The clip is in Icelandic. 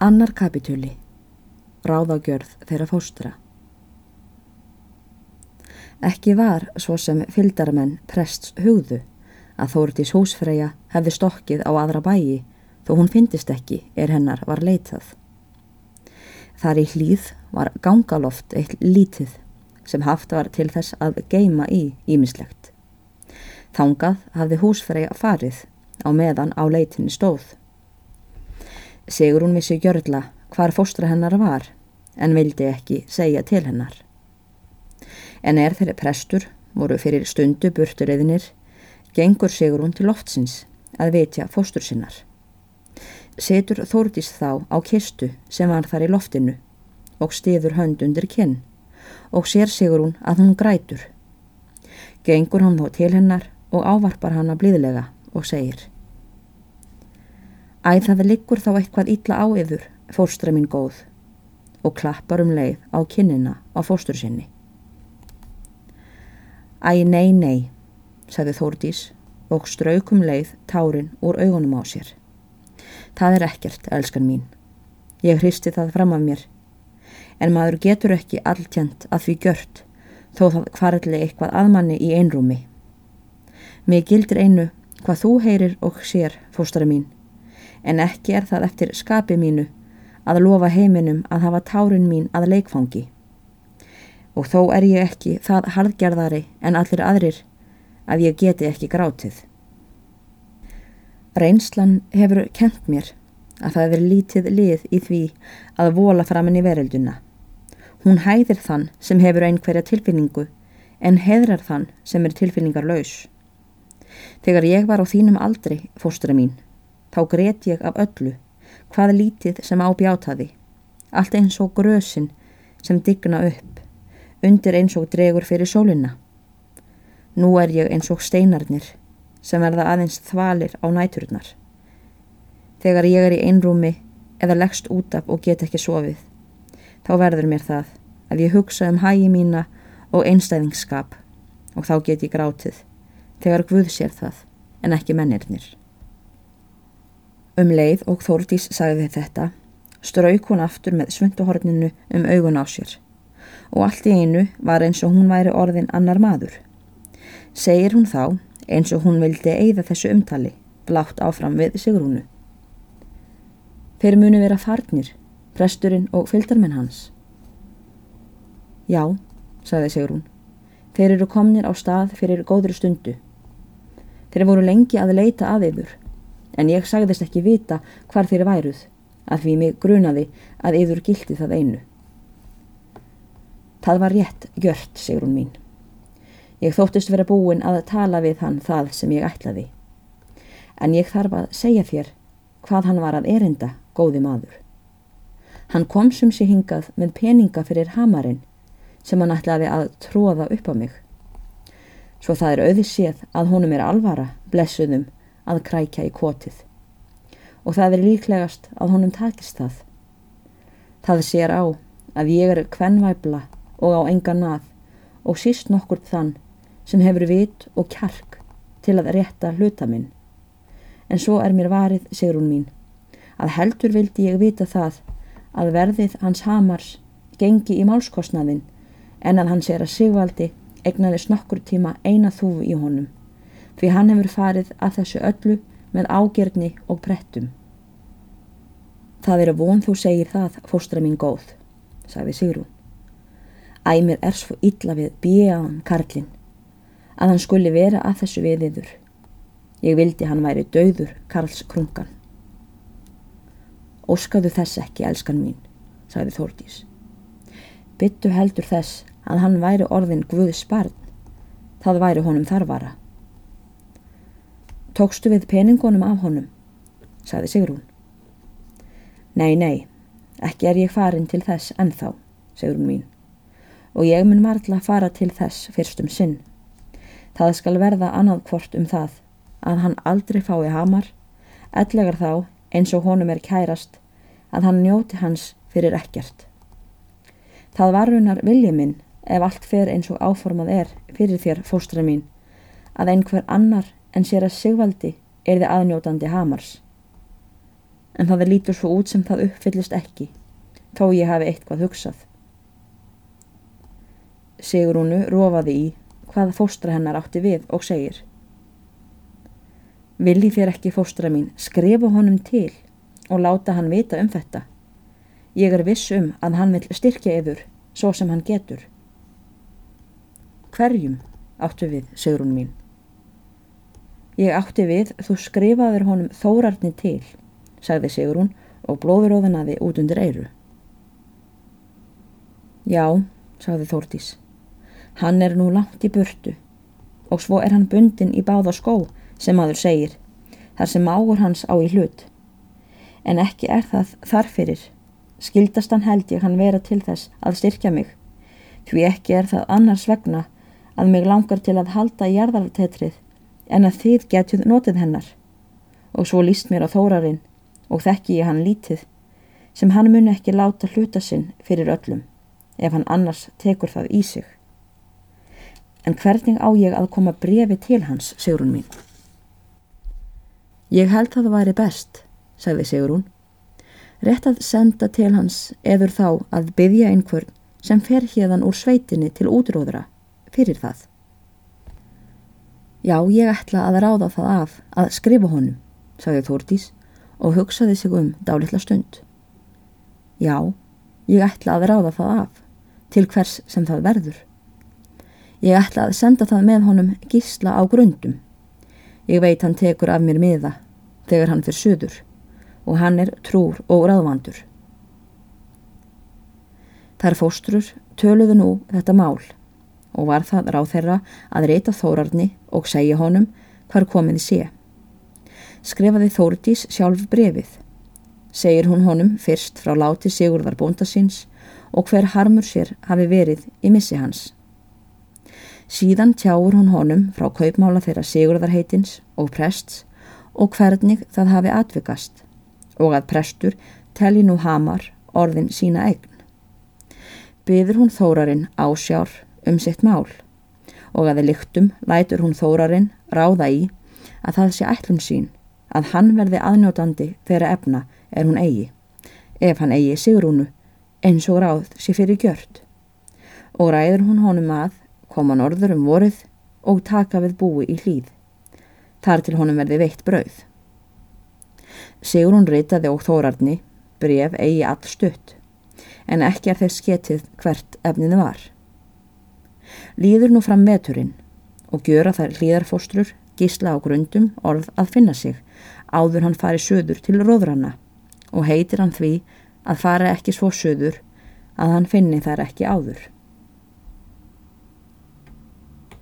Annar kapitúli Ráðagjörð þeirra fóstra Ekki var svo sem fyldarmenn prests hugðu að Þórdís húsfreyja hefði stokkið á aðra bæi þó hún fyndist ekki er hennar var leitað. Þar í hlýð var gangaloft eitt lítið sem haft var til þess að geima í ímislegt. Þangað hafði húsfreyja farið á meðan á leitinni stóð. Sigur hún vissi gjörla hvar fóstra hennar var en vildi ekki segja til hennar. En er þeirri prestur voru fyrir stundu burtureyðinir gengur Sigur hún til loftsins að vitja fóstur sinnar. Setur Þórdís þá á kistu sem var þar í loftinu og stiður hönd undir kinn og sér Sigur hún að hún grætur. Gengur hann þó til hennar og ávarpar hann að blíðlega og segir Æ það liggur þá eitthvað illa á yfir, fórstra mín góð, og klappar um leið á kinnina á fórstur sinni. Æ nei nei, sagði Þórdís og straukum leið tárin úr augunum á sér. Það er ekkert, elskan mín. Ég hristi það fram af mér, en maður getur ekki alltjent að því gjört, þó það hvarðli eitthvað aðmanni í einrúmi. Mér gildir einu hvað þú heyrir og sér, fórstra mín, en ekki er það eftir skapi mínu að lofa heiminum að hafa tárin mín að leikfangi. Og þó er ég ekki það harðgerðari en allir aðrir að ég geti ekki grátið. Reynslan hefur kent mér að það er lítið lið í því að vola framann í verölduna. Hún hæðir þann sem hefur einhverja tilfinningu en heðrar þann sem er tilfinningar laus. Þegar ég var á þínum aldri, fóstura mín, þá gret ég af öllu, hvað lítið sem ábjátaði, allt eins og grösin sem digna upp, undir eins og dregur fyrir sólina. Nú er ég eins og steinarnir sem verða aðeins þvalir á næturnar. Þegar ég er í einrúmi eða leggst út af og get ekki sofið, þá verður mér það að ég hugsa um hægi mína og einstæðingskap og þá get ég grátið, þegar Guð sér það en ekki mennirnir. Um leið og Þórdís sagði þetta, strauk hún aftur með svönduhorninu um augun á sér og allt í einu var eins og hún væri orðin annar maður. Segir hún þá eins og hún vildi eigða þessu umtali, blátt áfram við Sigrúnu. Þeir muni vera farnir, presturinn og fylgdarmenn hans. Já, sagði Sigrún, þeir eru komnir á stað fyrir góðri stundu. Þeir voru lengi að leita að yfir en ég sagðist ekki vita hvar þeir væruð, að því mig grunaði að yður gildi það einu. Það var rétt gjört, segur hún mín. Ég þóttist vera búin að tala við hann það sem ég ætlaði. En ég þarf að segja þér hvað hann var að erinda, góði maður. Hann kom sem sé hingað með peninga fyrir hamarinn sem hann ætlaði að tróða upp á mig. Svo það er auðvitsið að honum er alvara, blessuðum, að krækja í kotið og það er líklegast að honum takist það. Það sér á að ég er kvennvæbla og á enga nað og síst nokkur þann sem hefur vit og kjark til að rétta hluta minn. En svo er mér varið, segur hún mín, að heldur vildi ég vita það að verðið hans hamars gengi í málskostnaðin en að hans er að sigvaldi egnaðis nokkur tíma eina þúfu í honum því hann hefur farið að þessu öllu með ágerni og prettum. Það er að von þú segir það, fóstra mín góð, sagði Sigrún. Æmir er svo illa við bíjaðan Karlinn að hann skuli vera að þessu viðiður. Ég vildi hann væri döður Karls krungan. Óskaðu þess ekki, elskan mín, sagði Þórdís. Byttu heldur þess að hann væri orðin Guðs barn. Það væri honum þarvara. Tókstu við peningunum af honum, saði Sigrún. Nei, nei, ekki er ég farin til þess ennþá, Sigrún mín, og ég mun varðla fara til þess fyrstum sinn. Það skal verða annað hvort um það að hann aldrei fái hamar, ellegar þá eins og honum er kærast að hann njóti hans fyrir ekkert. Það varunar vilji minn ef allt fer eins og áformað er fyrir þér fóstra mín að einhver annar en sér að Sigvaldi er þið aðnjótandi Hamars. en það lítur svo út sem það uppfyllist ekki, þó ég hafi eitthvað hugsað. Sigurúnu rofaði í hvaða fóstra hennar átti við og segir Vilji þér ekki fóstra mín skrifa honum til og láta hann vita um þetta. Ég er viss um að hann vil styrkja yfir svo sem hann getur. Hverjum áttu við, Sigrún mín? Ég átti við, þú skrifaður honum þórarni til, sagði Sigrún og blóðuróðanaði út undir eiru. Já, sagði Þórtís, hann er nú langt í burtu og svo er hann bundin í báða skó sem maður segir, þar sem águr hans á í hlut. En ekki er það þarfirir, skildastan held ég hann vera til þess að styrkja mig, því ekki er það annars vegna að mig langar til að halda í jarðartetrið en að þið getjuð notið hennar. Og svo líst mér á þórarinn og þekki ég hann lítið sem hann muni ekki láta hluta sinn fyrir öllum ef hann annars tekur það í sig. En hvernig á ég að koma brefi til hans, Sigrun mín? Ég held að það væri best, sagði Sigrun. Rett að senda til hans eður þá að byggja einhvern sem fer hérðan úr sveitinni til útróðra fyrir það. Já, ég ætla að ráða það af að skrifa honum, sagði Þórtís og hugsaði sig um dálitla stund. Já, ég ætla að ráða það af, til hvers sem það verður. Ég ætla að senda það með honum gísla á grundum. Ég veit hann tekur af mér miða þegar hann fyrir söður og hann er trúr og ráðvandur. Þar fóstrur töluðu nú þetta mál og var það ráð þeirra að reyta Þórarni og segja honum hvar komiði sé. Skrifaði Þórdís sjálf brefið. Segir hún honum fyrst frá láti Sigurðar bóndasins og hver harmur sér hafi verið í missi hans. Síðan tjáur hún honum frá kaupmála þeirra Sigurðarheitins og prests og hvernig það hafi atvikast og að prestur telli nú hamar orðin sína eign. Byður hún Þórarinn ásjár um sitt mál. Og að lyktum lætur hún þórarinn ráða í að það sé ætlum sín að hann verði aðnjótandi þeirra efna er hún eigi ef hann eigi sigrúnu eins og ráð sé fyrir gjört. Og ræður hún honum að koma norður um voruð og taka við búi í hlýð þar til honum verði veitt brauð. Sigrún reytaði og þórarni bref eigi all stutt en ekki er þess getið hvert efninu var Líður nú fram veturinn og gjöra þær hlýðarfóstrur gísla á grundum orð að finna sig áður hann fari söður til róðranna og heitir hann því að fara ekki svo söður að hann finni þær ekki áður.